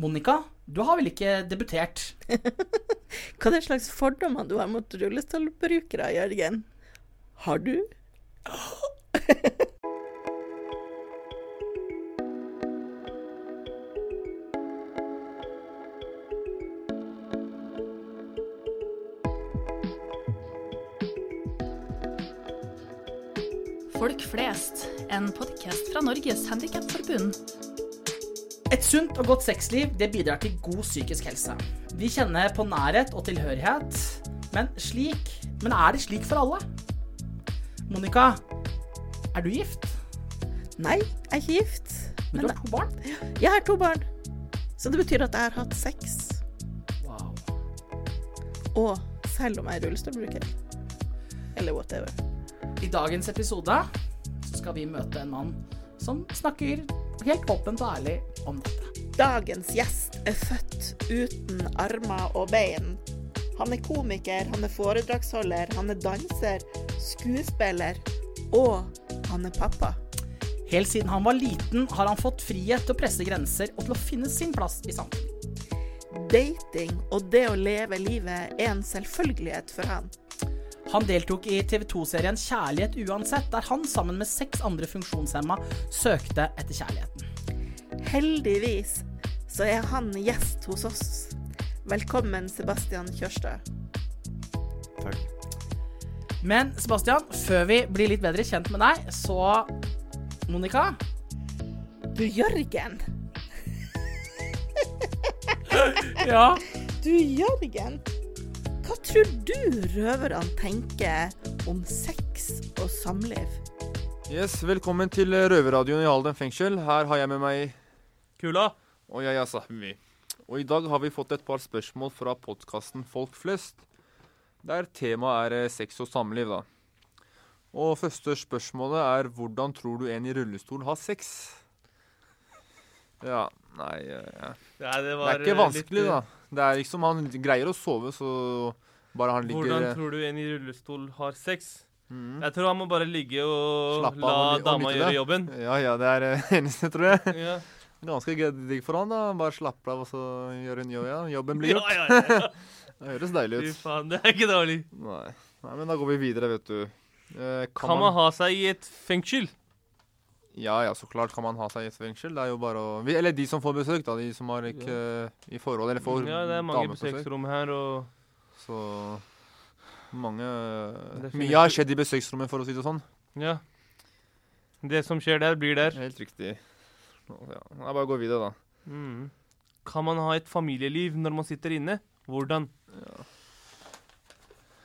Monica, du har vel ikke debutert? Hva er det slags fordommer du har mot rullestolbrukere, Jørgen? Har du? Folk flest, en podkast fra Norges Handikapforbund. Et sunt og godt sexliv det bidrar til god psykisk helse. Vi kjenner på nærhet og tilhørighet, men slik Men er det slik for alle? Monica, er du gift? Nei, jeg er ikke gift. Men du har to barn? Jeg har to barn. Så det betyr at jeg har hatt sex. Wow. Og selv om jeg er rullestolbruker. Eller whatever. I dagens episode så skal vi møte en mann som snakker helt åpent og ærlig om dette. Dagens gjest er født uten armer og bein. Han er komiker, han er foredragsholder, han er danser, skuespiller og han er pappa. Helt siden han var liten, har han fått frihet til å presse grenser og til å finne sin plass i samfunnet. Dating og det å leve livet er en selvfølgelighet for han. Han deltok i TV 2-serien Kjærlighet uansett, der han sammen med seks andre funksjonshemma søkte etter kjærligheten. Heldigvis så er han gjest hos oss. Velkommen, Sebastian Kjørstad. Takk. Men Sebastian, før vi blir litt bedre kjent med deg, så Monica, Du, Jørgen. ja. Du, Jørgen. Hva tror du røverne tenker om sex og samliv? Yes, Velkommen til Røverradioen i Halden fengsel. Her har jeg med meg Kula. og jeg er Sahmi. Og i dag har vi fått et par spørsmål fra podkasten Folk flest, der temaet er eh, sex og samliv, da. Og første spørsmålet er hvordan tror du en i rullestol har sex? Ja, nei eh, ja. Ja, det, Det var er ikke vanskelig, litt, da. Det er liksom Han greier å sove, så bare han eh, ligger Hvordan eh, tror du en i rullestol har sex? Mm. Jeg tror han må bare ligge og Slappe la og dama gjøre det. jobben. Ja, ja, det er det eneste, tror jeg. Ja. Ganske digg for han, da. Bare slappe av og så gjøre en jobb. Ja. Jobben blir gjort. ja, ja. Det høres deilig Fy ut. faen, det er ikke dårlig. Nei. Nei, men da går vi videre, vet du. Eh, Kan man ha seg i et fengsel? Ja, ja, så klart kan man ha seg i et fengsel. Det er jo bare å vi, Eller de som får besøk, da. De som har ikke i forhold Eller får Ja, det er mange besøksrom her, og Så mange Mye har skjedd i besøksrommet, for å si det sånn. ja. Det som skjer der, blir der. Helt riktig. Ja, er bare gå videre, da. Mm. Kan man ha et familieliv når man sitter inne? Hvordan?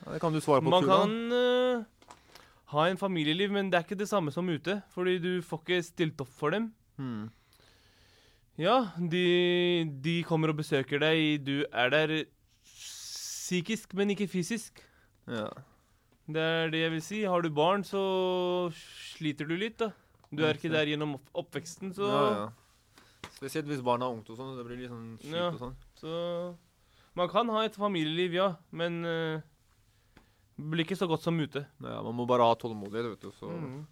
Ja, det kan du svare på, Man Kula. kan eh, ha en familieliv, men det er ikke det samme som ute. Fordi du får ikke stilt opp for dem. Hmm. Ja, de, de kommer og besøker deg. Du er der psykisk, men ikke fysisk. Ja. Det er det jeg vil si. Har du barn, så sliter du litt, da. Du er ikke der gjennom opp oppveksten, så ja, ja. Spesielt hvis barna er ungt og sånn. Det blir litt sånn kjipt Ja. og sånn. Så Man kan ha et familieliv, ja, men eh, blir ikke så godt som ute. Ja, man må bare ha tålmodighet, vet du, så Mm.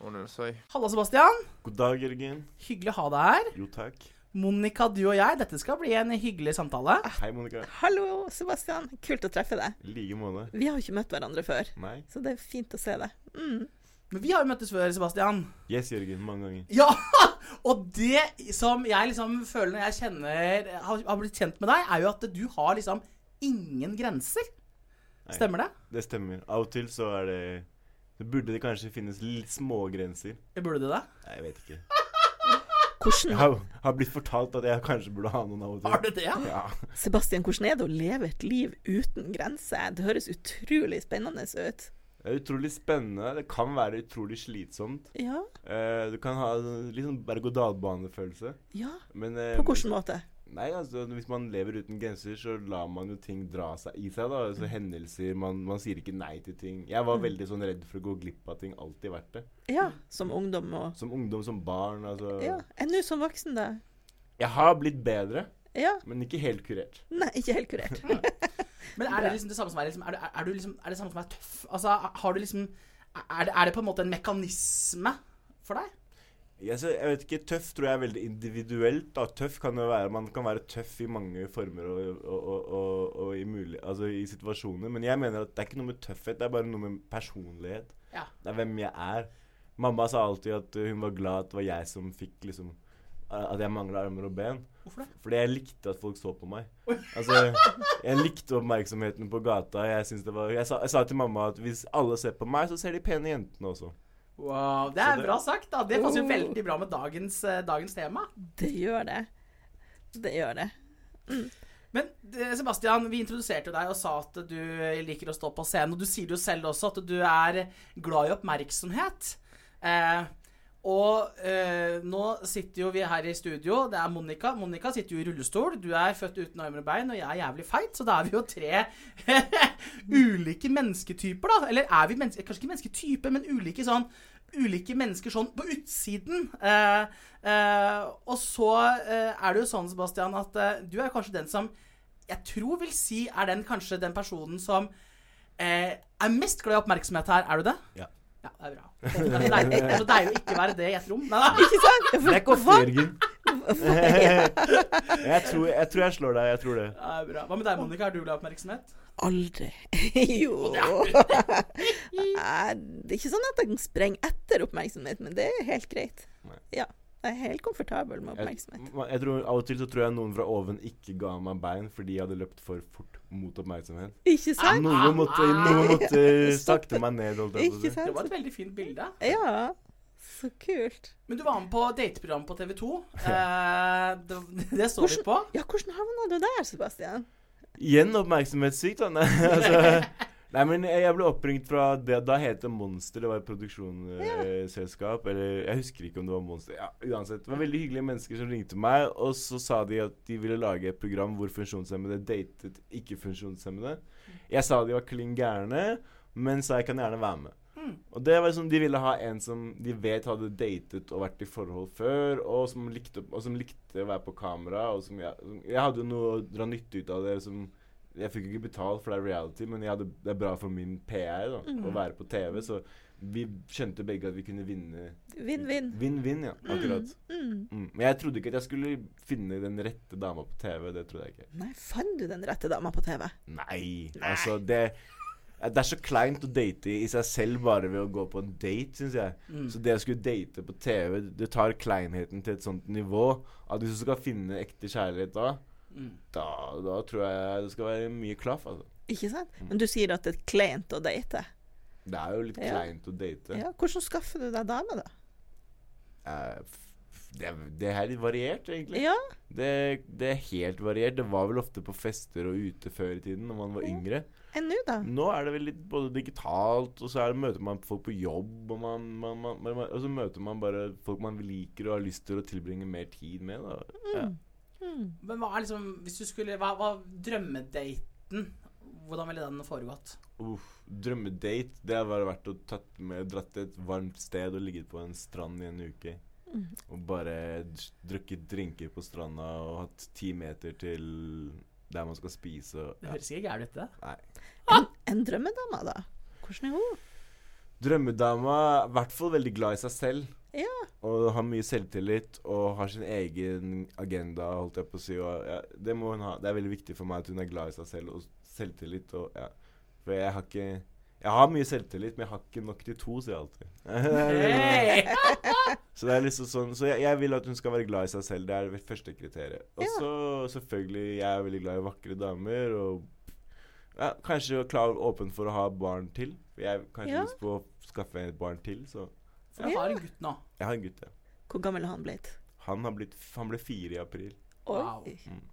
ordner det seg. Halla, Sebastian. God dag, Jørgen. Hyggelig å ha deg her. Jo, takk. Monica, du og jeg, dette skal bli en hyggelig samtale. Hei, Monica. Hallo, Sebastian. Kult å treffe deg. I like måte. Vi har jo ikke møtt hverandre før, Nei. så det er fint å se deg. Mm. Men vi har jo møttes før, Sebastian. Yes, Jørgen. Mange ganger. Ja! Og det som jeg liksom føler når jeg kjenner har, har blitt kjent med deg, er jo at du har liksom ingen grenser. Stemmer det? Det stemmer. Av og til så er det Så burde det kanskje finnes litt små grenser. Burde det det? Nei, jeg vet ikke. Hvordan, Jeg har, har blitt fortalt at jeg kanskje burde ha noen av og til. Har du det? Ja? Ja. Sebastian, hvordan er det å leve et liv uten grenser? Det høres utrolig spennende ut. Det er utrolig spennende. Det kan være utrolig slitsomt. Ja, Eh, du kan ha litt sånn berg-og-dal-bane-følelse. ja. Men eh, På hvilken måte? Nei, altså Hvis man lever uten grenser, så lar man jo ting dra seg i seg. da Altså Hendelser man, man sier ikke nei til ting. Jeg var veldig sånn redd for å gå glipp av ting. Alltid vært det. Ja, som ungdom og Som ungdom, som barn. Altså Ja. Ennå som voksen, da? Jeg har blitt bedre, Ja. men ikke helt kurert. Nei, ikke helt kurert. Men er det liksom det samme som er, liksom, er, du, er, du liksom, er det samme som er tøff? Altså, har du liksom er det, er det på en måte en mekanisme for deg? Jeg, vet ikke, Tøff tror jeg er veldig individuelt. da. Tøff kan jo være, Man kan være tøff i mange former og, og, og, og, i, mulig, altså i situasjoner. Men jeg mener at det er ikke noe med tøffhet, det er bare noe med personlighet. Ja. Det er hvem jeg er. Mamma sa alltid at hun var glad at det var jeg som fikk liksom At jeg mangla armer og ben. Hvorfor det? Fordi jeg likte at folk så på meg. Altså, Jeg likte oppmerksomheten på gata. Jeg, var, jeg, sa, jeg sa til mamma at hvis alle ser på meg, så ser de pene jentene også. Wow, Det er det- bra sagt. da. Det passer jo Oh. veldig bra med dagens, eh, dagens tema. Det gjør det. Det gjør det. Men eh, Sebastian, vi introduserte jo deg og sa at du liker å stå på scenen. Og du sier jo selv også at du er glad i oppmerksomhet. Eh, og eh, nå sitter jo vi her i studio. Det er Monica. Monica sitter jo i rullestol. Du er født uten armer og bein, og jeg er jævlig feit. Så da er vi jo tre ulike mennesketyper, da. Eller er vi mennesker Kanskje ikke mennesketyper, men ulike sånn Ulike mennesker sånn på utsiden. Eh, eh, og så eh, er det jo sånn, Sebastian, at eh, du er kanskje den som jeg tror vil si er den kanskje den personen som eh, er mest glad i oppmerksomhet her. Er du det? Ja. Ja, det er bra. Det er, så deilig, det er deilig å ikke være det i et rom. Nei, nei. Ikke sant? Det er ikke ofte, Jørgen. jeg, tror, jeg tror jeg slår deg. Jeg tror det. Det er bra. Hva med deg, Monica? Er du glad i oppmerksomhet? Aldri. jo Det er ikke sånn at jeg sprenger etter oppmerksomhet, men det er helt greit. Ja. Jeg er helt komfortabel med oppmerksomhet. jeg tror, av og til så tror jeg noen fra oven ikke ga meg bein fordi jeg hadde løpt for fort mot oppmerksomhet. Ikke sant? Noen måtte, noen måtte sakte meg ned. Jeg Ikke sant? Det var et veldig fint bilde. Ja. Så kult. Men du var med på dateprogram på TV 2. Eh, det, det så vi på. Ja, hvordan havna du der, Sebastian? Igjen oppmerksomhetssykt, da. Altså, nei, men jeg ble oppringt fra det da het det Monster. Det var et produksjonsselskap. eller jeg husker ikke om det var Monster. Ja, uansett. Det var veldig hyggelige mennesker som ringte meg, og så sa de at de ville lage et program hvor funksjonshemmede datet ikke-funksjonshemmede. Jeg sa de var klin gærne, men sa jeg kan gjerne være med. Og det var liksom, De ville ha en som de vet hadde datet og vært i forhold før, og som likte, og som likte å være på kamera. og som Jeg, som- jeg hadde jo noe å dra nytte ut av det. som Jeg fikk jo ikke betalt, for det er reality, men hadde, det er bra for min PR da, å være på TV. Så vi skjønte begge at vi kunne vinne. Vinn-vinn. Vinn-vinn, ja. Akkurat. Mm. Mm. Men jeg trodde ikke at jeg skulle finne den rette dama på TV. Det trodde jeg ikke. Nei, fant du den rette dama på TV? Nei, altså det Det er så kleint å date i seg selv bare ved å gå på en date, syns jeg. Så det å skulle date på TV, det tar kleinheten til et sånt nivå at hvis du skal finne ekte kjærlighet da, Mm. da, da tror jeg det skal være mye klaff, altså. Ikke sant? Mm. Men du sier at det er kleint å date. Det er jo litt Ja. kleint å date. Ja, hvordan skaffer du deg dame, da? Eh, det, det er litt variert, egentlig. Ja, Det, det er helt variert. Det var vel ofte på fester og ute før i tiden, når man var yngre. enn nå, da? Nå er det vel litt både digitalt, og så det, møter man folk på jobb, og, man, man, man, man, og så møter man bare folk man liker og har lyst til å tilbringe mer tid med. Da. Ja. Mm. Men hva er liksom Hvis du skulle Hva var drømmedaten? Hvordan ville den foregått? Uff, drømmedate, det hadde bare vært å tatt med, dratt til et varmt sted og ligget på en strand i en uke. Mm. Og bare drukket drinker på stranda og hatt ti meter til der man skal spise. Og, Det høres ikke gærent ut, det. Nei. En drømmedame, da? Hvordan er hun? Drømmedama er i hvert fall veldig glad i seg selv. Ja. Og har mye selvtillit og har sin egen agenda, holdt jeg på å si. Og, ja, det må hun ha. Det er veldig viktig for meg at hun er glad i seg selv og selvtillit. Og, ja. For jeg har ikke Jeg har mye selvtillit, men jeg har ikke nok til to, sier jeg alltid. Så det er liksom sånn Så jeg, jeg vil at hun skal være glad i seg selv. Det er det første kriteriet. Og Ja. så selvfølgelig Jeg er veldig glad i vakre damer. Og ja, kanskje klar åpen for å ha barn til. Jeg har kanskje Ja. lyst på å skaffe et barn til, så For du har en gutt nå. jeg har en gutt, ja. Hvor gammel har han blitt? Han, har blitt, han ble fire i april. Wow. Mm.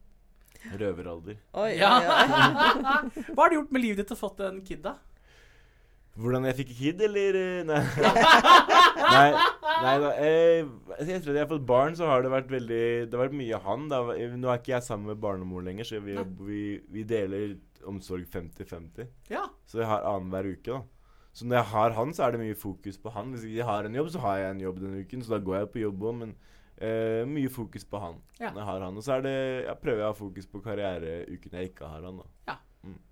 Røveralder. Oi, Ja. oi, oi. Hva har du gjort med livet ditt og fått en kid, da? Hvordan jeg fikk kid, eller? eh, Nei. nei, nei da. Jeg, etter at jeg har fått barn, så har det vært veldig Det har vært mye han. Da. Nå er ikke jeg sammen med barnemor lenger, så vi, vi, vi deler omsorg 50-50. Ja. Så jeg har annenhver uke, da. Så når jeg har han, så er det mye fokus på han. Hvis jeg har en jobb, så har jeg en jobb denne uken, så da går jeg på jobb òg, men uh, mye fokus på han Ja. når jeg har han. Og så er det, jeg prøver jeg å ha fokus på karriereuken jeg ikke har han, da.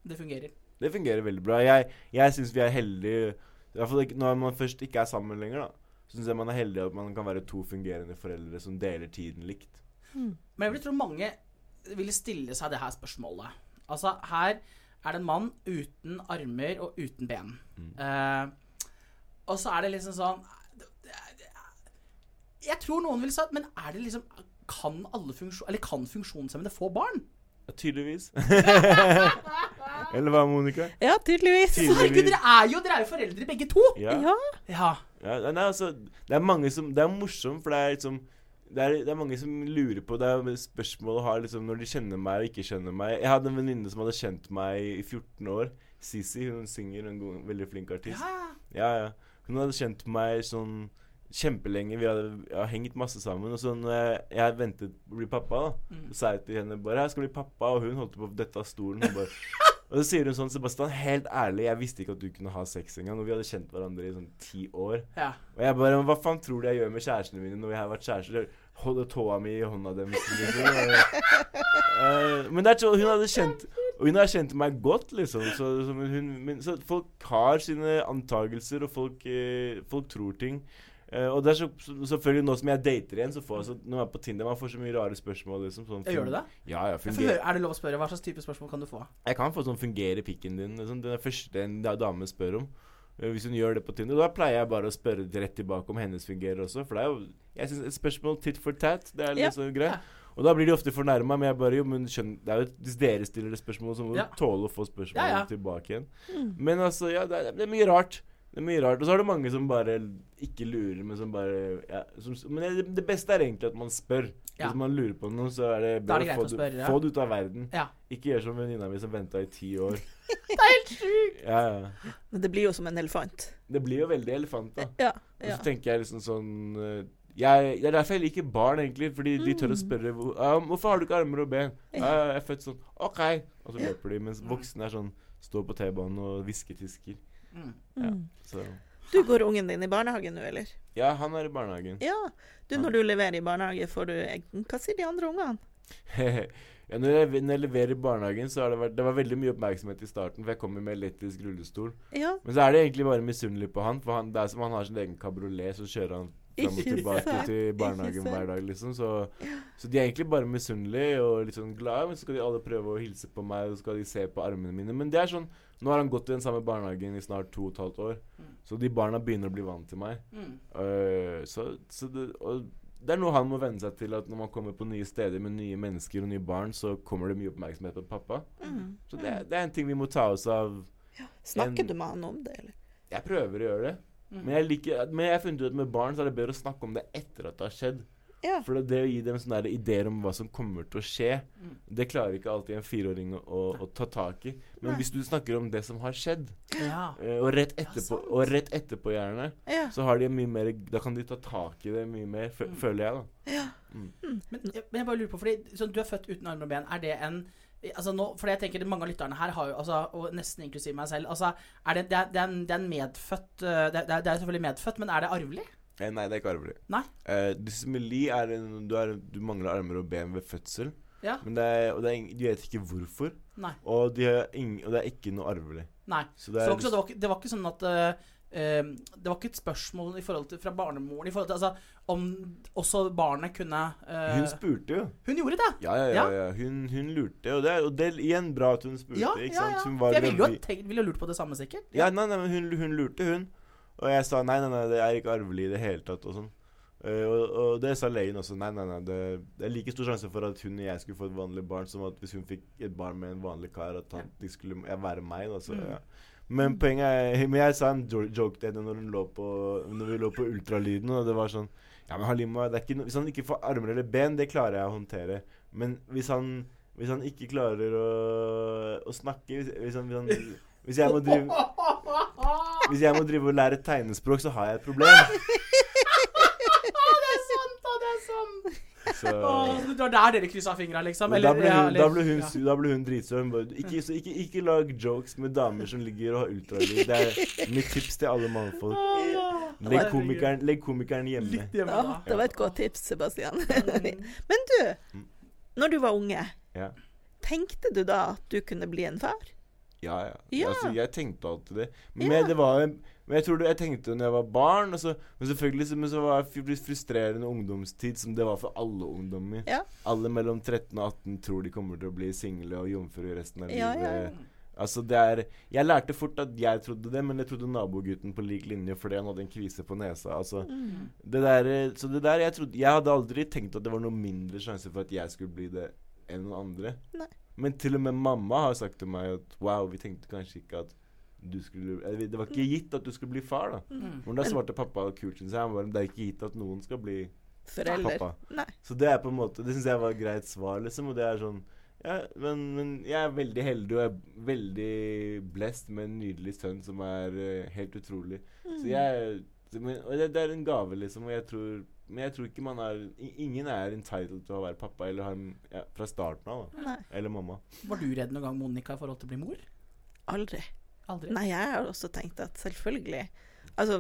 Det fungerer. Det fungerer veldig bra. Jeg, jeg syns vi er heldige i hvert fall ikke, Når man først ikke er sammen lenger, da. Syns jeg man er heldig at man kan være to fungerende foreldre som deler tiden likt. Mm. Men jeg vil tro mange ville stille seg det her spørsmålet. Altså, her er det en mann uten armer og uten ben. Eh, og så er det liksom sånn Jeg tror noen ville sagt Men er det liksom Kan alle funksjon... Eller kan funksjonshemmede få barn? Ja, tydeligvis. Eller hva, Monica? Ja, tydeligvis. Tydeligvis. Herregud, dere er jo dere er jo foreldre begge to! Ja. Ja. Ja. Ja, nei, altså, det er mange som Det er morsomt, for det er liksom det er, det er mange som lurer på Det er spørsmål å ha liksom, når de kjenner meg og ikke kjenner meg. Jeg hadde en venninne som hadde kjent meg i 14 år. Sisi. Hun synger, en god, veldig flink artist. ja. Ja, ja. Hun hadde kjent meg sånn kjempelenge. Vi hadde ja, hengt masse sammen. Og så når jeg, jeg ventet på å bli pappa, da, Mm. så sa jeg til henne bare 'Jeg skal bli pappa', og hun holdt på å dette av stolen. Og, bare og så sier hun sånn, Sebastian, helt ærlig, jeg visste ikke at du kunne ha sex engang. Og vi hadde kjent hverandre i sånn ti år. ja. Og jeg bare Hva faen tror du jeg gjør med kjærestene mine når vi har vært kjærester? Jeg Holder tåa mi i hånda deres. Liksom. Eh, men det er sånn, hun hadde kjent hun har kjent meg godt, liksom. Så, så, men hun, men, så folk har sine antagelser, og folk, eh, folk tror ting. Eh, og det er så, så, selvfølgelig nå som jeg dater igjen, så får jeg så, når jeg er på Tinder Man får så mye rare spørsmål. liksom sånn, gjør du det? Ja, ja, høre, Er det lov å spørre? Hva slags type spørsmål kan du få? jeg kan få sånn 'fungerer pikken din'? Liksom, det er det første en dame spør om. Eh, Hvis hun gjør det på Tinder. Da pleier jeg bare å spørre rett tilbake om hennes fungerer også. For det er jo Jeg synes et spørsmål tit for tat. Det er Ja. litt sånn greit. Og da blir de ofte fornærma, men jeg bare Jo, men skjønner, Det er jo Hvis dere stiller det spørsmålet, så må Ja. du tåle å få spørsmålet Ja, ja. tilbake igjen. Mm. Men altså, ja, det er, det er mye rart. Det er mye rart. Og så er det mange som bare ikke lurer, men som bare ja, som, Men det, det beste er egentlig at man spør. Ja. Hvis man lurer på noe, så er det bedre å få, spørre, det- ja. få det ut av verden. Ja. Ikke gjør som venninna mi som venta i ti år. Det er helt sjukt! Ja, ja. Men det blir jo som en elefant. Det blir jo veldig elefant, da. Ja. Og så tenker jeg liksom sånn eh, jeg, Det er derfor jeg liker barn, egentlig. Fordi de tør å Mm. spørre hvor, um, 'Hvorfor har du ikke armer og ben?' 'Jeg er født sånn.' 'OK.' Og så løper de. Mens voksne er sånn Står på T-banen og hvisketisker. Mm. Ja. Mm. Så Du går ungen din i barnehagen nå, eller? Ja, han er i barnehagen. Ja. Du, når du leverer i barnehage, får du egg. Hva sier de andre ungene? ja, når, jeg, når jeg leverer i barnehagen, så har det vært Det var veldig mye oppmerksomhet i starten, for jeg kommer med elektrisk rullestol. Ja. Men så er det egentlig bare misunnelig på han, for han, det er som han har sin egen kabriolet, så kjører han fram og Ikke tilbake sant, til ikke barnehagen sant. hver dag, liksom. Så, så de er egentlig bare misunnelige og litt sånn glade, men så skal de alle prøve å hilse på meg, og så skal de se på armene mine. Men det er sånn Nå har han gått i den samme barnehagen i snart to og et halvt år, Mm. så de barna begynner å bli vant til meg. Mm. Uh, så, så det, og det er noe han må venne seg til, at når man kommer på nye steder med nye mennesker og nye barn, så kommer det mye oppmerksomhet på pappa. Mm. Så det, er- det er en ting vi må ta oss av. Snakker En- du med han om det, eller? Jeg prøver å gjøre det. Mm. Men jeg, liker, men jeg har funnet ut at med barn så er det bedre å snakke om det etter at det har skjedd. Ja. For det, det å gi dem sånne ideer om hva som kommer til å skje, Mm. det klarer ikke alltid en fireåring å, å, å ta tak i. Men Nei. hvis du snakker om det som har skjedd, Ja. eh, og rett etterpå, ja, og rett etterpå gjerne, Ja. så har de mye mer Da kan de ta tak i det mye mer, Mm. føler jeg, da. ja. Men, jeg- men jeg bare lurer på, fordi sånn, du er født uten armer og ben. Er det en Altså nå, fordi jeg tenker Mange av lytterne her har jo, altså, og nesten inklusiv meg selv altså, er det, det, er, det, er en, det er en medfødt det, det, er, det er selvfølgelig medfødt, men er det arvelig? Eh, nei, det er ikke arvelig. Nei. Eh, dysmeli er en du, er, du mangler armer og ben ved fødsel. Ja. Men det er, og det er, de vet ikke hvorfor. Nei. Og, de ing, og det er ikke noe arvelig. Nei. Så Så det er, var ikke, det, var det var ikke sånn at uh, øh, Det var ikke et spørsmål i forhold til, fra barnemoren i forhold til altså, om også barnet kunne uh, hun spurte jo. Hun gjorde det! Ja, ja, ja. Ja. Hun, hun lurte. Og det, og det er igjen bra at hun spurte. Ja, ikke ja, sant? ja. Hun For var jeg ville jo, tenkt- ville jo lurt på det samme, sikkert. Ja, nei, nei, men hun, hun lurte, hun. Og jeg sa nei, nei, nei, det er ikke arvelig i det hele tatt. Og sånn. Uh, og, og det sa legen også. Nei, nei, nei, det, det er like stor sjanse for at hun og jeg skulle få et vanlig barn, som at hvis hun fikk et barn med en vanlig kar, at han, de skulle være meg. Da, så, Mm. ja. Men poenget er Men jeg sa en joke til henne når, hun lå på, når vi lå på ultralyden, og det var sånn Ja, men Halima, det er ikke no hvis han ikke får armer eller ben, det klarer jeg å håndtere. Men hvis han hvis han ikke klarer å, å snakke hvis, hvis, han, hvis, han, hvis jeg må drive hvis jeg må drive og lære tegnespråk, så har jeg et problem. det er sant, da! Det er sant! Så, Åh, det var der dere kryssa fingra, liksom? men da Eller, ble hun, eller- da ble hun, ja. da ble hun dritsur. Hun bare ikke, så ikke, ikke lag jokes med damer som ligger og har ultralyd. Det er mitt tips til alle mannfolk. Legg komikeren, legg komikeren hjemme. Litt hjemme, Ja, da. det var et godt tips, Sebastian. Mm. Men du, Mm. når du var unge, tenkte du da at du kunne bli en far? Ja, ja. Ja. Altså, jeg tenkte alltid det. Men Ja. det var Men jeg tror det, jeg tenkte det når jeg var barn. Så, men selvfølgelig så, men så var det frustrerende ungdomstid, som det var for alle ungdommer. Ja. Alle mellom 13 og 18 tror de kommer til å bli single og jomfru resten av livet. Altså det er Jeg lærte fort at jeg trodde det, men jeg trodde nabogutten på lik linje fordi han hadde en kvise på nesa. Altså Mm. det der, Så det der jeg trodde Jeg hadde aldri tenkt at det var noe mindre sjanse for at jeg skulle bli det enn noen andre. Nei. Men til og med mamma har sagt til meg at wow, vi tenkte kanskje ikke at du skulle eller, Det var ikke gitt at du skulle bli far, da. Mm. Men da svarte pappa kult, synes jeg. Han bare, det er ikke gitt at noen skal bli Forelder. pappa. Nei. Så det er på en måte Det syns jeg var et greit svar, liksom. Og det er sånn ja, men, men jeg er veldig heldig og jeg er veldig blessed med en nydelig sønn som er uh, helt utrolig. Mm. Så jeg så, men, Og det, det er en gave, liksom. Og jeg tror Men jeg tror ikke man er Ingen er entitled til å være pappa eller ha ja, fra starten av. da Nei. Eller mamma. Var du redd noen gang, Monica, i forhold til å bli mor? Aldri. Aldri? Nei, jeg har også tenkt at selvfølgelig Altså,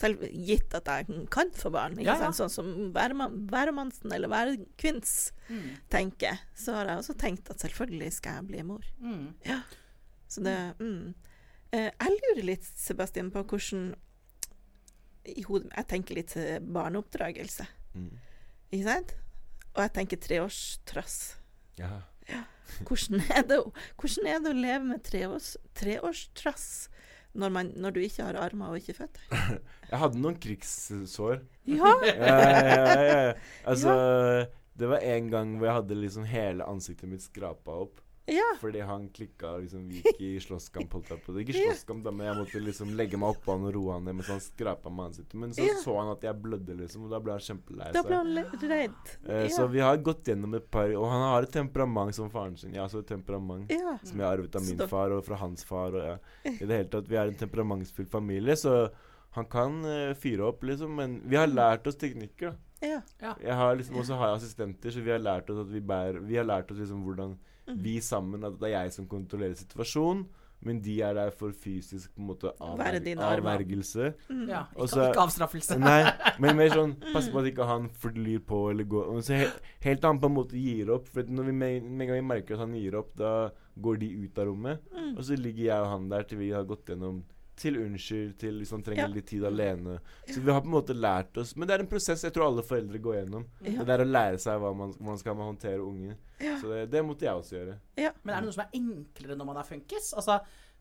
selv gitt at jeg kan få barn, ikke Ja, ja. sant? sånn som hvermannsen eller hverkvinns Mm. tenker, så har jeg også tenkt at selvfølgelig skal jeg bli mor. Mm. Så det mm. eh, Jeg lurer litt, Sebastian, på hvordan i hodet Jeg tenker litt eh, barneoppdragelse, Mm. ikke sant? Og jeg tenker treårstrass. Ja. Hvordan er det, hvordan er det å leve med treårs, treårstrass når, man, når du ikke har armer og ikke føtter? Jeg hadde noen krigssår. Ja! ja, ja, ja, ja. Altså Det var en gang hvor jeg hadde liksom hele ansiktet mitt skrapa opp. Ja. Fordi han klikka liksom vi gikk i slåsskamp. holdt jeg på. Ikke slåsskamp, da, men jeg måtte liksom legge meg oppå han og roe han ned mens han skrapa med ansiktet. Men så Ja. så han at jeg blødde, liksom, og da ble han kjempelei Da ble seg. han redd. Eh, Så vi har gått gjennom et par Og han har et temperament som faren sin. Jeg har også et temperament ja. som jeg har arvet av min da- far og fra hans far. Og ja. I det hele tatt, Vi er en temperamentsfull familie, så han kan uh, fyre opp, liksom. Men vi har lært oss teknikker. da ja. jeg har liksom også har jeg assistenter, så vi har lært oss at vi bærer Vi har lært oss liksom hvordan. Vi sammen At det er jeg som kontrollerer situasjonen, men de er der for fysisk på en måte avverg avvergelse. Mm. Ja, ikke, så- ikke avstraffelse. Nei, men mer sånn pass på at ikke han flyr på eller går og så helt, helt han på en måte gir opp. For når vi med, med en gang vi merker at han gir opp, da går de ut av rommet. Mm. Og så ligger jeg og han der til vi har gått gjennom til unnskyld, til hvis han trenger Ja. litt tid alene. Så vi har på en måte lært oss Men det er en prosess jeg tror alle foreldre går gjennom. Ja. Det er å lære seg hva man, hvordan skal man håndtere unge. Ja. Så det, det måtte jeg også gjøre. Ja. Men er det noe som er enklere når man er funkis? Altså,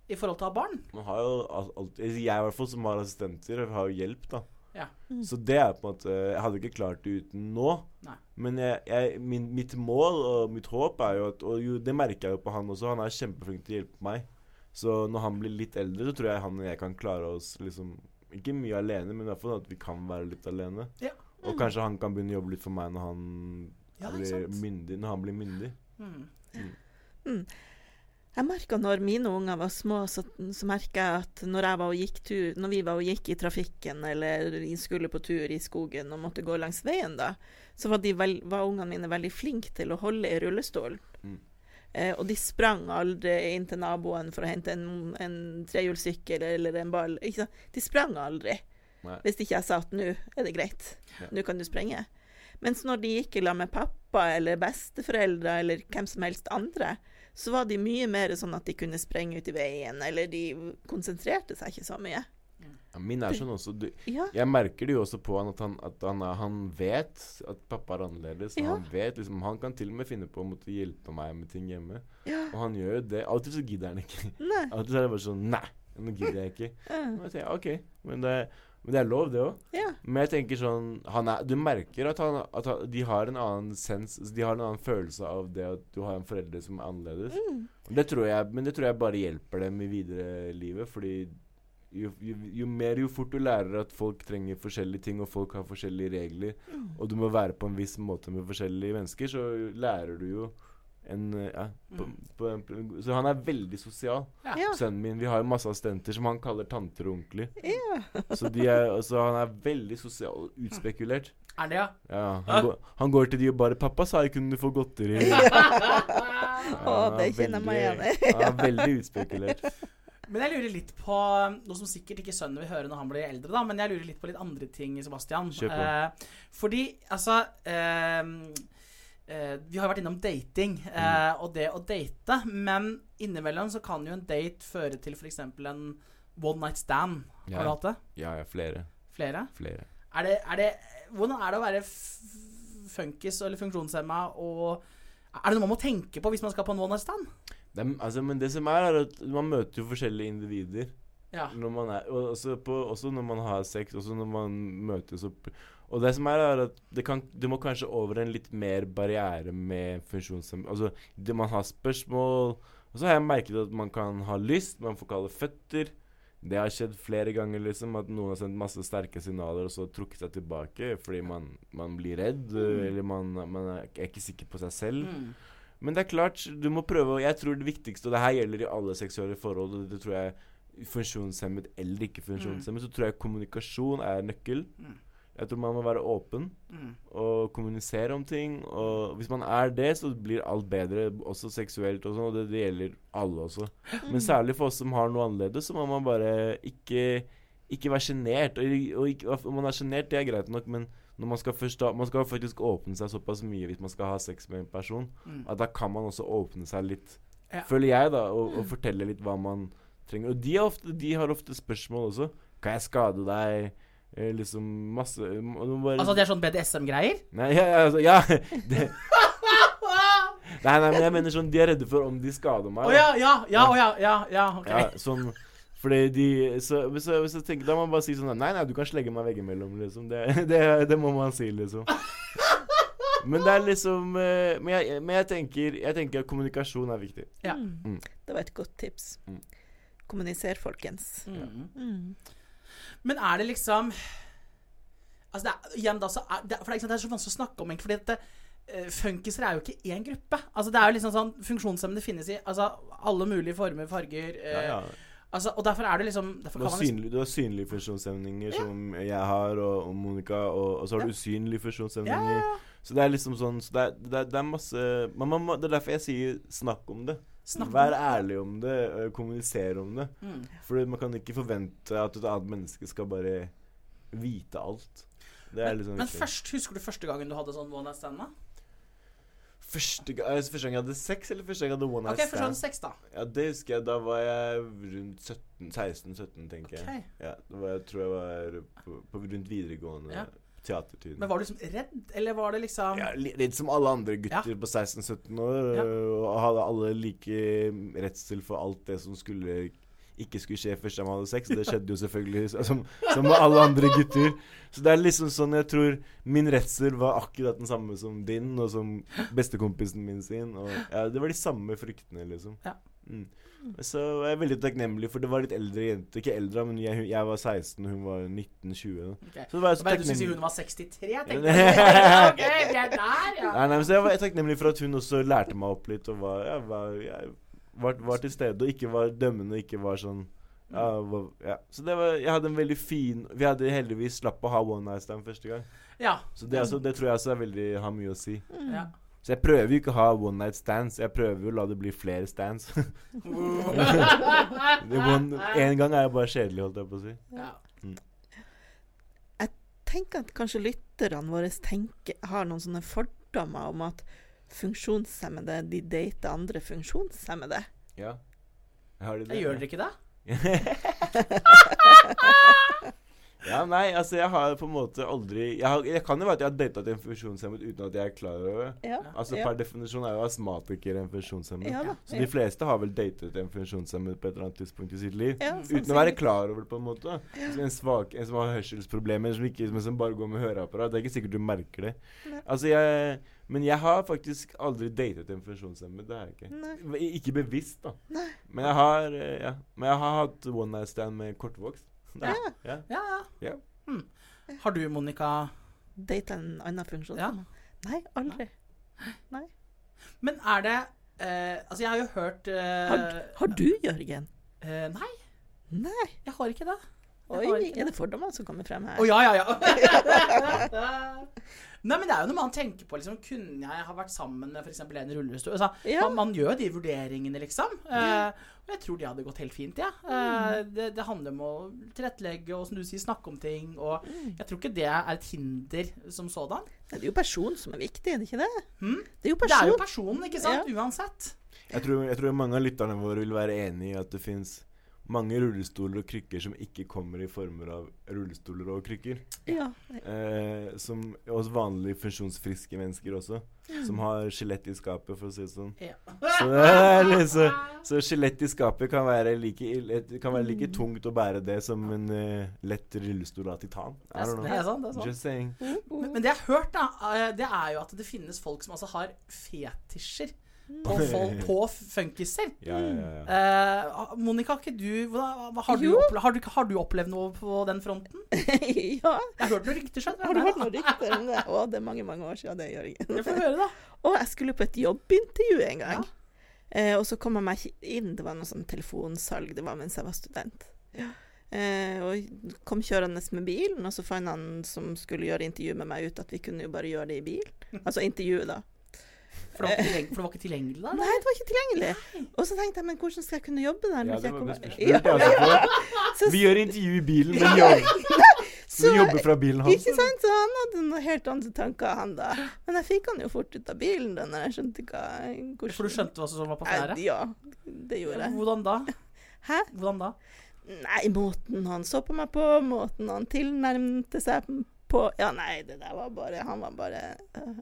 i forhold til å ha barn? Man har jo al- alltid Jeg i hvert fall som har assistenter, har jo hjelp, da. Ja. Mm. Så det er på en måte Jeg hadde ikke klart det uten nå. Nei. Men jeg, jeg, min, mitt mål og mitt håp er jo at Og jo, det merker jeg jo på han også. Han er kjempeflink til å hjelpe meg. Så når han blir litt eldre, så tror jeg han og jeg kan klare oss liksom Ikke mye alene, men i hvert fall at vi kan være litt alene. Ja. Og kanskje han kan begynne å jobbe litt for meg når han Ja, blir myndig. Når han blir myndig. Mm. Jeg merka når mine unger var små, så, så merka jeg at når, jeg var og gikk tur, når vi var og gikk i trafikken eller skulle på tur i skogen og måtte gå langs veien, da, så var, de vel, var ungene mine veldig flinke til å holde i rullestol. Eh, og de sprang aldri inn til naboen for å hente en, en trehjulssykkel eller en ball. De sprang aldri. Nei. Hvis ikke jeg sa at nå er det greit, Ja. nå kan du sprenge. Mens når de gikk i lag med pappa eller besteforeldre eller hvem som helst andre, så var de mye mer sånn at de kunne sprenge ut i veien, eller de konsentrerte seg ikke så mye. Min er sånn også. Du, Ja, Jeg merker det jo også på han at han, at han, han vet at pappa er annerledes. Ja. Han vet liksom Han kan til og med finne på å måtte hjelpe meg med ting hjemme. ja, Og han gjør jo det. Alltid så gidder han ikke. Av og til er det bare sånn Nei, nå gidder jeg ikke. ja, jeg ok, men det, men det er lov, det òg. Men jeg tenker sånn han er, Du merker at, han, at de har en annen sens De har en annen følelse av det at du har en forelder som er annerledes. mm, Det tror jeg, men det tror jeg bare hjelper dem i videre livet. Fordi jo, jo, jo mer jo fort du lærer at folk trenger forskjellige ting, og folk har forskjellige regler, mm. og du må være på en viss måte med forskjellige mennesker, så lærer du jo en eh, ja, på, på en, Så han er veldig sosial. Ja. ja, Sønnen min Vi har jo masse assistenter som han kaller tanter og onkler. ja. Så de er, så, han er veldig sosial og utspekulert. Er det, ja? Ja, han, går, han går til de og bare 'Pappa sa jeg kunne få godteri'. Å, det er kjenner jeg meg igjen i. Han er veldig utspekulert. Men jeg lurer litt på noe som sikkert ikke sønnen vil høre når han blir eldre, da, men jeg lurer litt på litt andre ting, Sebastian. Eh, fordi, altså eh, eh, Vi har jo vært innom dating eh, og det å date, men innimellom så kan jo en date føre til f.eks. en one night stand. Har Ja. du hatt det? Ja, ja, flere. Flere? Flere. Er det, er det, hvordan er det å være funkis eller funksjonshemma og Er det noe man må tenke på hvis man skal på en one night stand? Det er, altså, men det som er, er at man møter jo forskjellige individer. Ja. Når man er, og også, på, også når man har sex, også når man møtes opp Og det som er, er at det, kan, du må kanskje over en litt mer barriere med funksjonshemmede Altså, det, man har spørsmål Og så har jeg merket at man kan ha lyst, man får kalle føtter. Det har skjedd flere ganger, liksom, at noen har sendt masse sterke signaler og så trukket seg tilbake fordi man, man blir redd, eller man, man er ikke sikker på seg selv. Mm. Men det er klart, du må prøve og Jeg tror det viktigste, og det her gjelder i alle seksuelle forhold, og det tror jeg funksjonshemmet eller ikke funksjonshemmet, så tror jeg kommunikasjon er nøkkel. Mm. Jeg tror man må være åpen Mm. og kommunisere om ting. Og hvis man er det, så blir alt bedre, også seksuelt og sånn, og det, det gjelder alle også. Men særlig for oss som har noe annerledes, så må man bare ikke ikke være sjenert. Og, og og, om man er sjenert, det er greit nok, men man skal forstå, Man skal faktisk åpne seg såpass mye hvis man skal ha sex med en person, Mm. at da kan man også åpne seg litt, Ja. føler jeg, da, og, og fortelle litt hva man trenger. Og de, ofte, de har ofte spørsmål også. Kan jeg skade deg? Eh, liksom masse bare, Altså det er sånn BDSM-greier? Nei, ja, ja, altså, ja det, Nei, nei, men jeg mener sånn De er redde for om de skader meg. Å oh, ja, ja, ja, å ja, ja, ja, ok. Ja, sånn Fordi de Så hvis jeg, hvis jeg tenker Da må man bare si sånn Nei, nei, du kan slegge meg veggimellom, liksom. Det, det, det må man si, liksom. Men det er liksom eh, Men jeg, men jeg tenker Jeg tenker at kommunikasjon er viktig. Ja. Mm. Det var et godt tips. Mm. Kommuniser, folkens. Mm. Mm. Men er det liksom Altså det er, igjen da så er, det, For det er, det er så vanskelig å snakke om, egentlig. Fordi at eh, funkiser er jo ikke én gruppe. Altså Det er jo liksom sånn Funksjonshemmede finnes i altså, alle mulige former, farger. eh, Ja, ja. Altså, og derfor er det liksom Du har, liksom, synlig, du har synlige funksjonshemninger, som jeg har, og, og Monica, og, og så har du usynlige ja, funksjonshemninger. ja, ja. Så det er liksom sånn så det, er, det, er, det er masse man, man, Det er derfor jeg sier snakk om det. Snakk om Vær det. ærlig om det. kommuniser om det. Mm. For man kan ikke forvente at et annet menneske skal bare vite alt. Det Men, liksom men først, husker du første gangen du hadde sånn one night stand? Første, gang, altså, første gang jeg hadde sex, eller første gang jeg hadde one night sånn stand? sex, da. Ja, Det husker jeg. Da var jeg rundt 17, 16-17, tenker jeg. Ok. Ja, da var jeg, tror jeg var på, på rundt videregående Ja. Teatertiden. Men var du liksom redd, eller var det liksom Ja, li- litt som alle andre gutter på 16-17 år. Ja. Og hadde alle like redsel for alt det som skulle ikke skulle skje først da man hadde sex. Det skjedde jo selvfølgelig som, som med alle andre gutter. Så det er liksom sånn jeg tror min redsel var akkurat den samme som din, og som bestekompisen min sin. Og ja, det var de samme fryktene, liksom. Ja. Mm. Så jeg er veldig takknemlig, for det var litt eldre jenter. Ikke eldre, men jeg, jeg var 16, og hun var 19-20. Okay. Så det var jeg Så så bare du skulle si hun var 63, jeg tenkte jeg. Er der, ja. Nei, nei, men så jeg var takknemlig for at hun også lærte meg opp litt, og var, ja, var, jeg var, var til stede, og ikke var dømmende, og ikke var sånn ja, var, ja. Så det var, jeg hadde en veldig fin Vi hadde heldigvis slapp å ha one night stand første gang. Ja. Så det, altså, det tror jeg også er veldig, har mye å si. ja. Så jeg prøver jo ikke å ha one night stands. Jeg prøver jo å la det bli flere stands. Én en gang er jeg bare kjedelig, holdt jeg på å si. ja. tenker at kanskje lytterne våre tenker, har noen sånne fordommer om at funksjonshemmede de dater andre funksjonshemmede. Ja. Har de det? Jeg gjør dere ikke det? Ja, nei, altså jeg har på en måte aldri Jeg, har, jeg kan jo være at jeg har datet en funksjonshemmet uten at jeg er klar over det. Ja, Altså ja. Per definisjon er jo astmatiker en funksjonshemmet. Ja Så ja. de fleste har vel datet en funksjonshemmet på et eller annet tidspunkt i sitt liv. Ja, Uten å være klar over det, på en måte. Så En, svak, en som har hørselsproblemer, som, ikke, men som bare går med høreapparat. Det er ikke sikkert du merker det. Nei. Altså jeg Men jeg har faktisk aldri datet en funksjonshemmet. Det har jeg ikke. Nei. Ikke bevisst, da. Nei. Men jeg har eh, Ja. Men jeg har hatt one night stand med kortvokst. Ja. ja. Ja, ja. Ja. Hmm. Har du, Monica Date en annen funksjonshemmet? Nei, aldri. Men er det eh, Altså, jeg har jo hørt eh, Har, har du, Jørgen? eh, Nei, Nei. jeg har ikke det. Oi, er det fordommer som kommer frem her? Å, ja, ja, ja. Nei, men det er jo noe man tenker på liksom, Kunne jeg ha vært sammen med f.eks. en rullestol? Altså, Ja. man, man gjør jo de vurderingene, liksom. Eh, og jeg tror de hadde gått helt fint, jeg. Ja. Eh, det, det handler om å tilrettelegge og som du sier, snakke om ting. Og jeg tror ikke det er et hinder som sådan. Det er jo personen som er viktig, er det ikke det? Hm? Det er jo Det er jo person. personen, ikke sant? Uansett. Jeg tror, jeg tror mange av lytterne våre vil være enig i at det fins mange rullestoler og krykker som ikke kommer i former av rullestoler og krykker. Ja. Eh, som hos vanlige funksjonsfriske mennesker også. Som har skjelett i skapet, for å si det sånn. Ja. Så, det er så, så skjelett i skapet kan være like, kan være like tungt å bære det som en uh, lett rullestol av titan. I don't Det er sant. det er sant. Just saying. Men, men det jeg har hørt, da, eh, det er jo at det finnes folk som altså har fetisjer på, folk, på funkiser. Ja, ja, ja. ja. Eh, Monica, har ikke du, hva, hva, har, du Jo. opple har, du, har du opplevd noe på den fronten? ja. Jeg har hørt noen rykter. skjønner Har du hørt noen rykter om det? Å, det er mange, mange år siden det, Jørgen. Jeg får høre, da. Og jeg skulle på et jobbintervju en gang. Eh, og så kom jeg meg ikke inn. Det var noe sånn telefonsalg. Det var mens jeg var student. Eh, og kom kjørende med bilen, og så fant han som skulle gjøre intervju med meg, ut at vi kunne jo bare gjøre det i bil. Altså intervjuet, da. For det var ikke for det var ikke tilgjengelig da? Nei, det var ikke tilgjengelig. Og så tenkte jeg, men hvordan skal jeg kunne jobbe der? Ja, det var jeg best kommer- spørsmål. Altså, Vi gjør intervju i bilen, men jobb, så- vi jobber fra bilen hans. Ikke sant? Så han hadde noen helt andre tanker, han da. Men jeg fikk han jo fort ut av bilen da når jeg skjønte hva hvordan, For du skjønte hva som var på fjerde? Eh, Ja, det gjorde jeg. Hvordan da? Hæ? Hvordan da? Nei, måten han så på meg på, måten han tilnærmte seg på Ja, nei, det der var bare Han var bare uh,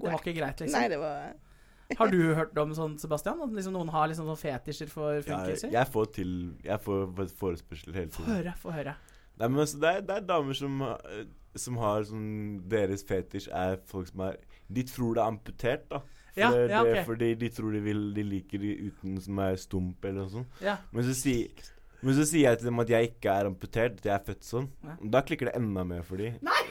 Det var ikke greit, liksom? Nei, det var Har du hørt om sånn, Sebastian? At liksom noen har liksom sånn fetisjer for Ja, jeg får til Jeg får forespørsler hele tiden. Få høre, få høre. Nei, men altså, det, er, det er damer som, eh, som har sånn Deres fetisj er folk som er De tror det er amputert, da. For Ja, det, ja, det. Fordi de tror de, vil, de liker de uten som er stump eller noe sånt. Ja. Men så, sier- men så sier jeg til dem at jeg ikke er amputert, at jeg er født sånn. Ja. Da klikker det enda mer for dem. Nei!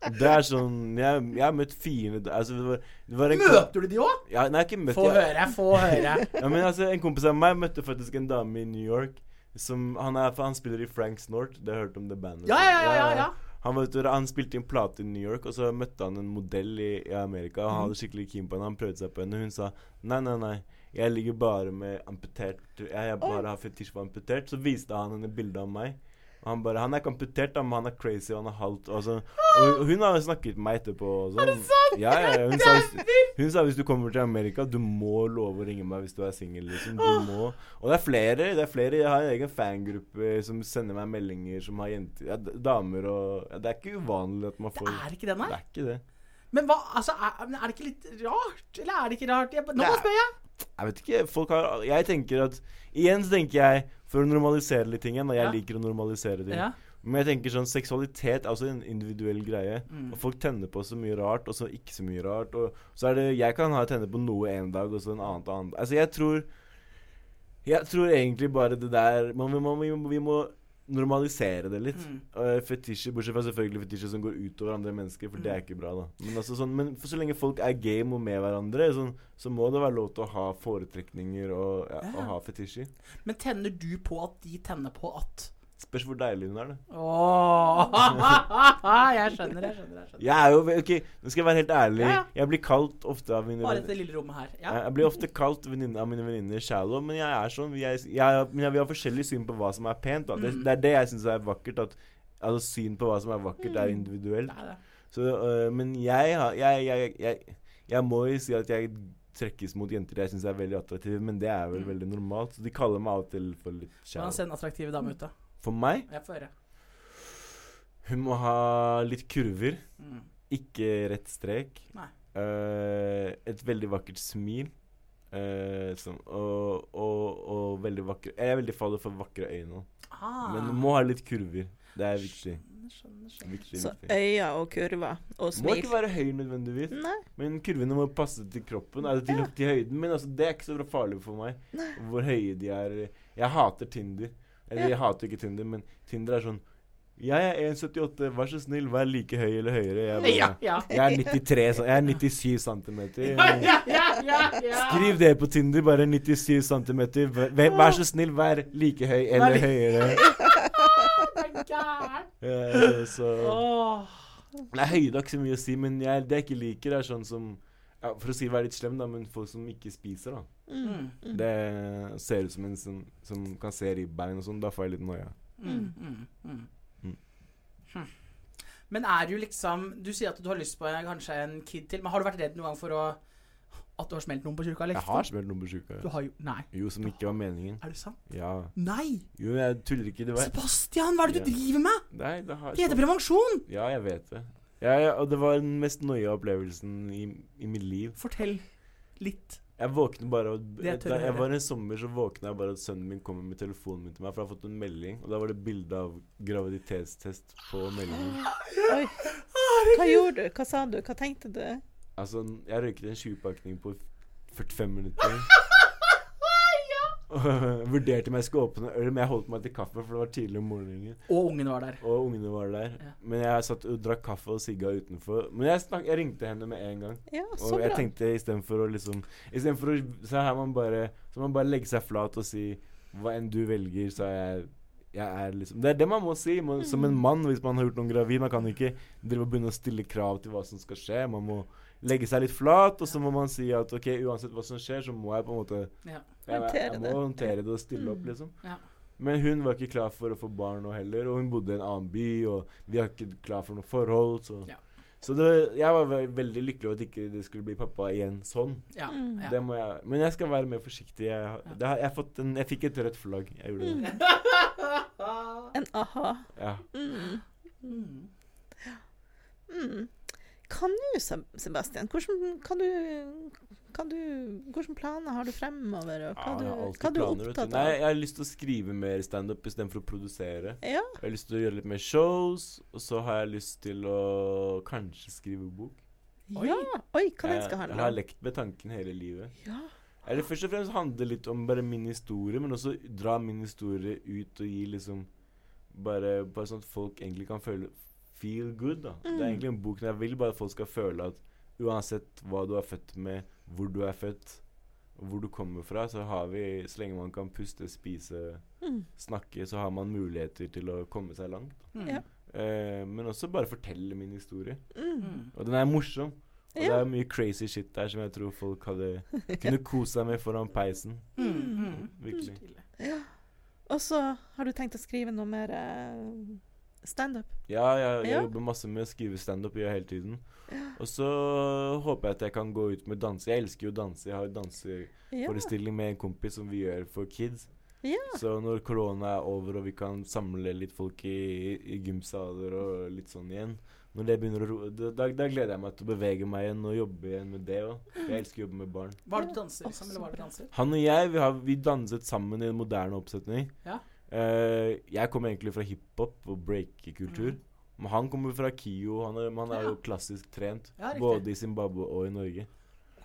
Det er sånn Jeg, jeg har møtt fine Altså, det var, det var en Møter du de òg? Ja, nei, ikke møtt Få jeg. høre, få høre. Ja, men altså, En kompis av meg møtte faktisk en dame i New York. Som, han, er, han spiller i Frank Snort. Det har hørt om det bandet? Ja, ja, ja, ja, ja. Han, vet, han spilte inn plate i New York, og så møtte han en modell i, i Amerika. Og han hadde skikkelig keen på henne. Han prøvde seg på henne. og Hun sa nei, nei, nei. Jeg ligger bare med amputert Jeg, jeg bare har fetisj for amputert. Så viste han henne bilde av meg. Han bare Han er ikke amputert, da, men han er crazy, og han er halvt og, så, og hun har snakket med meg etterpå. Og. Er det sant? Ja, ja. Hun, sa, hun sa hvis du kommer til Amerika, du må love å ringe meg hvis du er singel. Liksom. Du må. Og det er flere. Det er flere Jeg har en egen fangruppe som sender meg meldinger som har jenter ja, Damer og ja, Det er ikke uvanlig at man Det er ikke det, nei. Det er ikke det. Men hva, altså, er, er det ikke litt rart? Eller er det ikke rart? Jeg, nå spør jeg. Jeg vet ikke. Folk har Jeg tenker at Igjen så tenker jeg for å normalisere litt ting igjen. Og jeg Ja. liker å normalisere ting. Ja. Men jeg tenker sånn seksualitet er også en individuell greie. Mm. Og folk tenner på så mye rart, og så ikke så mye rart. Og så er det Jeg kan ha tenne på noe en dag, og så en annen annen Altså, jeg tror Jeg tror egentlig bare det der man, vi, må, vi må normalisere det litt. Mm. Uh, fetisjer, bortsett fra selvfølgelig fetisjer som går utover andre mennesker, for det er ikke bra, da. Men, altså, sånn, men så lenge folk er game og med hverandre, sånn, så må det være lov til å ha foretrekninger og, ja, Ja. og ha fetisjer. Men tenner du på at de tenner på at Spørs hvor deilig hun er, det. Åh, Jeg skjønner, jeg skjønner. jeg skjønner Jeg er jo Ok, nå skal jeg være helt ærlig. Ja, ja. Jeg blir kalt ofte av mine Bare dette lille rommet her. Ja. Jeg blir ofte kalt venninne av mine venninner shallow, men jeg er sånn jeg, jeg, jeg, Vi har forskjellig syn på hva som er pent. Da. Det, Mm. det er det jeg syns er vakkert. At, altså Syn på hva som er vakkert, er individuelt. Det er det. Så, øh, men jeg, jeg, jeg, må jo si at jeg trekkes mot jenter jeg syns er veldig attraktive, men det er vel Mm. veldig normalt. Så de kaller meg av og til for litt Hvordan shallow. ser en attraktiv dame ut, da? For meg Jeg får høre. Hun må ha litt kurver, Mm. ikke rett strek. Nei. Eh, et veldig vakkert smil. Uh, sånn, og, og, og veldig vakre Jeg er veldig fader for vakre øyne. Ah. Men du må ha litt kurver. Det er viktig. Skjønner, skjønner, viktig, Så viktig. øyne og kurver og smil Må ikke være høy nødvendigvis, Nei. men kurvene må passe til kroppen. Altså til, Ja. til høyden. Men altså, det er ikke så farlig for meg. Nei. Hvor høye de er. Jeg hater Tinder. Eller jeg hater ikke Tinder, men Tinder er sånn Jeg er 1,78, vær så snill, vær like høy eller høyere. Jeg, bare, Ja, ja. jeg er 93, jeg er 97 centimeter. Ja, ja, ja, ja. Skriv det på Tinder, bare 97 centimeter. Vær, vær så snill, vær like høy eller like. høyere. Er gærent. Eh, så. Nei, høyde har ikke så mye å si, men jeg, det jeg ikke liker, er sånn som ja, For å si være litt slem, da, men folk som ikke spiser, da. Mm. Mm. Det ser ut som en som, som kan se ribbein og sånn. Da får jeg litt noia. Mm, mm, mm. Mm. Hm. Men er du liksom Du sier at du har lyst på kanskje en kid til, men har du vært redd noen gang for å At du har smelt noen på tjuka? Jeg har smelt noen på sjuka. Du har jo Nei. Jo, som ikke var meningen. Er det sant? Ja. Nei! Jo, jeg tuller ikke. Det var Sebastian, hva er det du Ja. driver med? Nei, det har Det heter prevensjon! Ja, jeg vet det. Ja, ja, og det var den mest noia opplevelsen i, i mitt liv. Fortell litt. Jeg våkner bare og, da jeg var en sommer, så våkna jeg bare at sønnen min kommer med telefonen min til meg, for jeg har fått en melding, og da var det bilde av graviditetstest på meldingen. Oi. Hva gjorde du? Hva sa du? Hva tenkte du? Altså, jeg røyket en 20-pakning på 45 minutter. Vurderte om jeg skulle åpne øl, men jeg holdt meg til kaffe, for det var tidlig om morgenen. Og ungene var der. Og ungene var der. Ja. Men jeg satt og drakk kaffe og sigga utenfor. Men jeg, snak jeg ringte henne med en gang. Ja, så Og jeg bra. tenkte istedenfor å liksom Istedenfor å Så her man bare Så man bare legge seg flat og si hva enn du velger, så er jeg jeg er liksom Det er det man må si må, som en mann hvis man har gjort noen gravid. Man kan ikke drive og begynne å stille krav til hva som skal skje. Man må legge seg litt flat, og så må man si at OK, uansett hva som skjer, så må jeg på en måte Ja. Jeg, Håndtere jeg må det. håndtere det og stille opp, liksom. Ja. Men hun var ikke klar for å få barn nå heller, og hun bodde i en annen by, og vi var ikke klar for noe forhold, så Ja. Så det, jeg var ve veldig lykkelig over at ikke det skulle bli pappa igjen sånn. Ja. Mm. ja. Det må jeg, men jeg skal være mer forsiktig. Jeg, det har, jeg, fått en, jeg fikk et rødt flagg. Jeg gjorde Mm. det. En aha. Ja. Mm. Mm. Hva nå, Sebastian? Hvordan, kan du, kan du, hvordan planer har du fremover? Og hva, Ja, du, hva er du planer, vet du. opptatt Nei, av? jeg har lyst til å skrive mer standup istedenfor å produsere. Ja. Jeg har lyst til å gjøre litt mer shows, og så har jeg lyst til å kanskje skrive bok. Oi. ja. Oi, hva den skal handle om? jeg har lekt med tanken hele livet. Ja. Eller først og fremst handle litt om bare min historie, men også dra min historie ut og gi liksom Bare, bare sånn at folk egentlig kan føle Feel good, da. Det er Mm. egentlig en bok jeg vil bare at folk skal føle at uansett hva du er født med, hvor du er født, hvor du kommer fra, så har vi Så lenge man kan puste, spise, Mm. snakke, så har man muligheter til å komme seg langt. Mm. Ja. Eh, men også bare fortelle min historie. Mm. Mm. Og den er morsom. Og det er mye crazy shit der som jeg tror folk hadde kunne kose seg med foran peisen. Mm. Mm. Virkelig. Ja. Og så har du tenkt å skrive noe mer eh, standup? Ja, jeg, jeg Ja. jobber masse med å skrive standup hele tiden. Ja. Og så håper jeg at jeg kan gå ut med danse. Jeg elsker jo å danse. Jeg har jo Ja. med en kompis som vi gjør for kids. ja. Så når korona er over og vi kan samle litt folk i, i gymsaler og litt sånn igjen Når det begynner å ro da, da, gleder jeg meg til å bevege meg igjen og jobbe igjen med det òg. Jeg elsker å jobbe med barn. Hva er det du danser, liksom? Eller hva er det danser? Han og jeg vi, har, vi danset sammen i en moderne oppsetning. Ja. Eh, jeg kommer egentlig fra hiphop og breakekultur. Men han kommer fra KIO. Han er, han er jo klassisk trent. Ja, både i Zimbabwe og i Norge.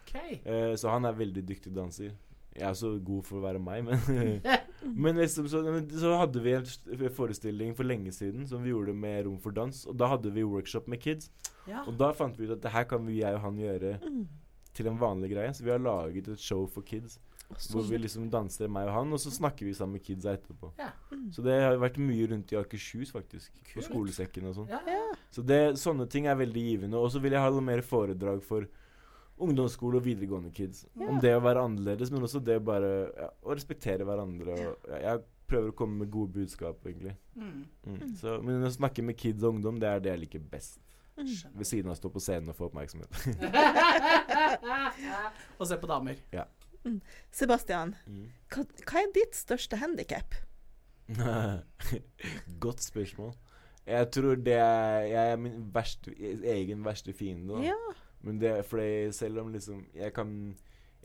Okay. Uh, så han er veldig dyktig danser. Jeg er så god for å være meg, men Men liksom så, så hadde vi en forestilling for lenge siden som vi gjorde med Rom for dans. Og da hadde vi workshop med kids. Ja. Og da fant vi ut at det her kan vi, jeg og han gjøre Mm. til en vanlig greie. Så vi har laget et show for kids. Hvor vi liksom danser, meg og han, og så snakker vi sammen med kidsa etterpå. Ja. Mm. Så det har vært mye rundt i Akershus, faktisk. På skolesekken og sånn. Ja. Ja. Så det, sånne ting er veldig givende. Og så vil jeg ha noe mer foredrag for ungdomsskole og videregående kids. Ja. Om det å være annerledes, men også det bare ja, å respektere hverandre. Og, ja, jeg prøver å komme med gode budskap, egentlig. Mm. Mm. Så, men å snakke med kids og ungdom, det er det jeg liker best. Mm. Ved siden av å stå på scenen og få oppmerksomhet. Og se på damer. Sebastian, Mm. hva, hva er ditt største handikap? Godt spørsmål. Jeg tror det er Jeg er min verste, egen verste fiende. Ja. Men det er fordi selv om liksom Jeg kan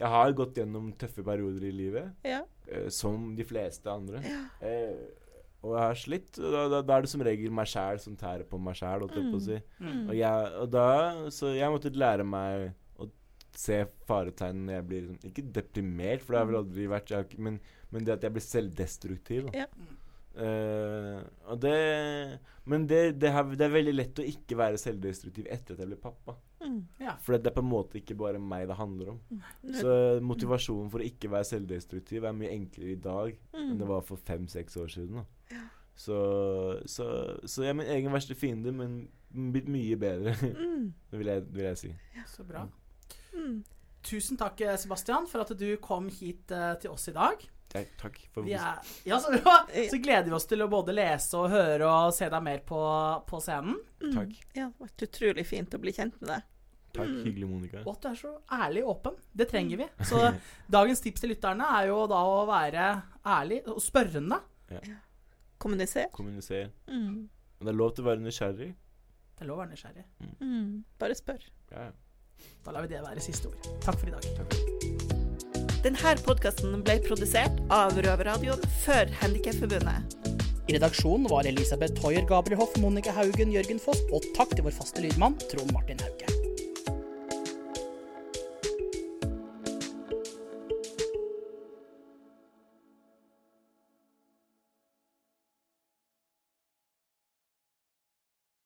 Jeg har gått gjennom tøffe perioder i livet, Ja. uh, som de fleste andre. Ja. Uh, og jeg har slitt. Og da, da, da er det som regel meg sjæl som tærer på meg sjæl, å si. Mm. Og, jeg, og da Så jeg måtte lære meg se faretegn når jeg blir liksom, Ikke deprimert, for det har jeg vel aldri vært, jeg har men, men det at jeg blir selvdestruktiv. Da. Ja. Uh, og det Men det, det, har, det er veldig lett å ikke være selvdestruktiv etter at jeg ble pappa. Mm. Ja. For det er på en måte ikke bare meg det handler om. Mm. Så motivasjonen for å ikke være selvdestruktiv er mye enklere i dag enn det mm. var for fem-seks år siden. Da. Så, så, så jeg er min egen verste fiende, men blitt mye bedre, Mm. vil, jeg, vil jeg si. Så bra. Mm. Tusen takk, Sebastian, for at du kom hit uh, til oss i dag. Ja, takk for Vi er, ja, så, bra. Eh. så gleder vi oss til å både lese og høre og se deg mer på, på scenen. Mm. Takk. Ja, det har vært utrolig fint å bli kjent med deg. Takk, Mm. hyggelig, Monica. Og at du er så ærlig og åpen. Det trenger vi. Så dagens tips til lytterne er jo da å være ærlig og spørrende. Ja. Kommunisere. Kommunisere. Mm. Men det er lov til å være nysgjerrig. Det er lov å være nysgjerrig. Mm. Bare spør. Ja, ja. Da lar vi det være siste ord. Takk for i dag. Denne podkasten ble produsert av Røverradioen for Handikapforbundet. I redaksjonen var Elisabeth Hoier Gabrielhoff, Monica Haugen, Jørgen Foss og takk til vår faste lydmann Trond Martin Hauge.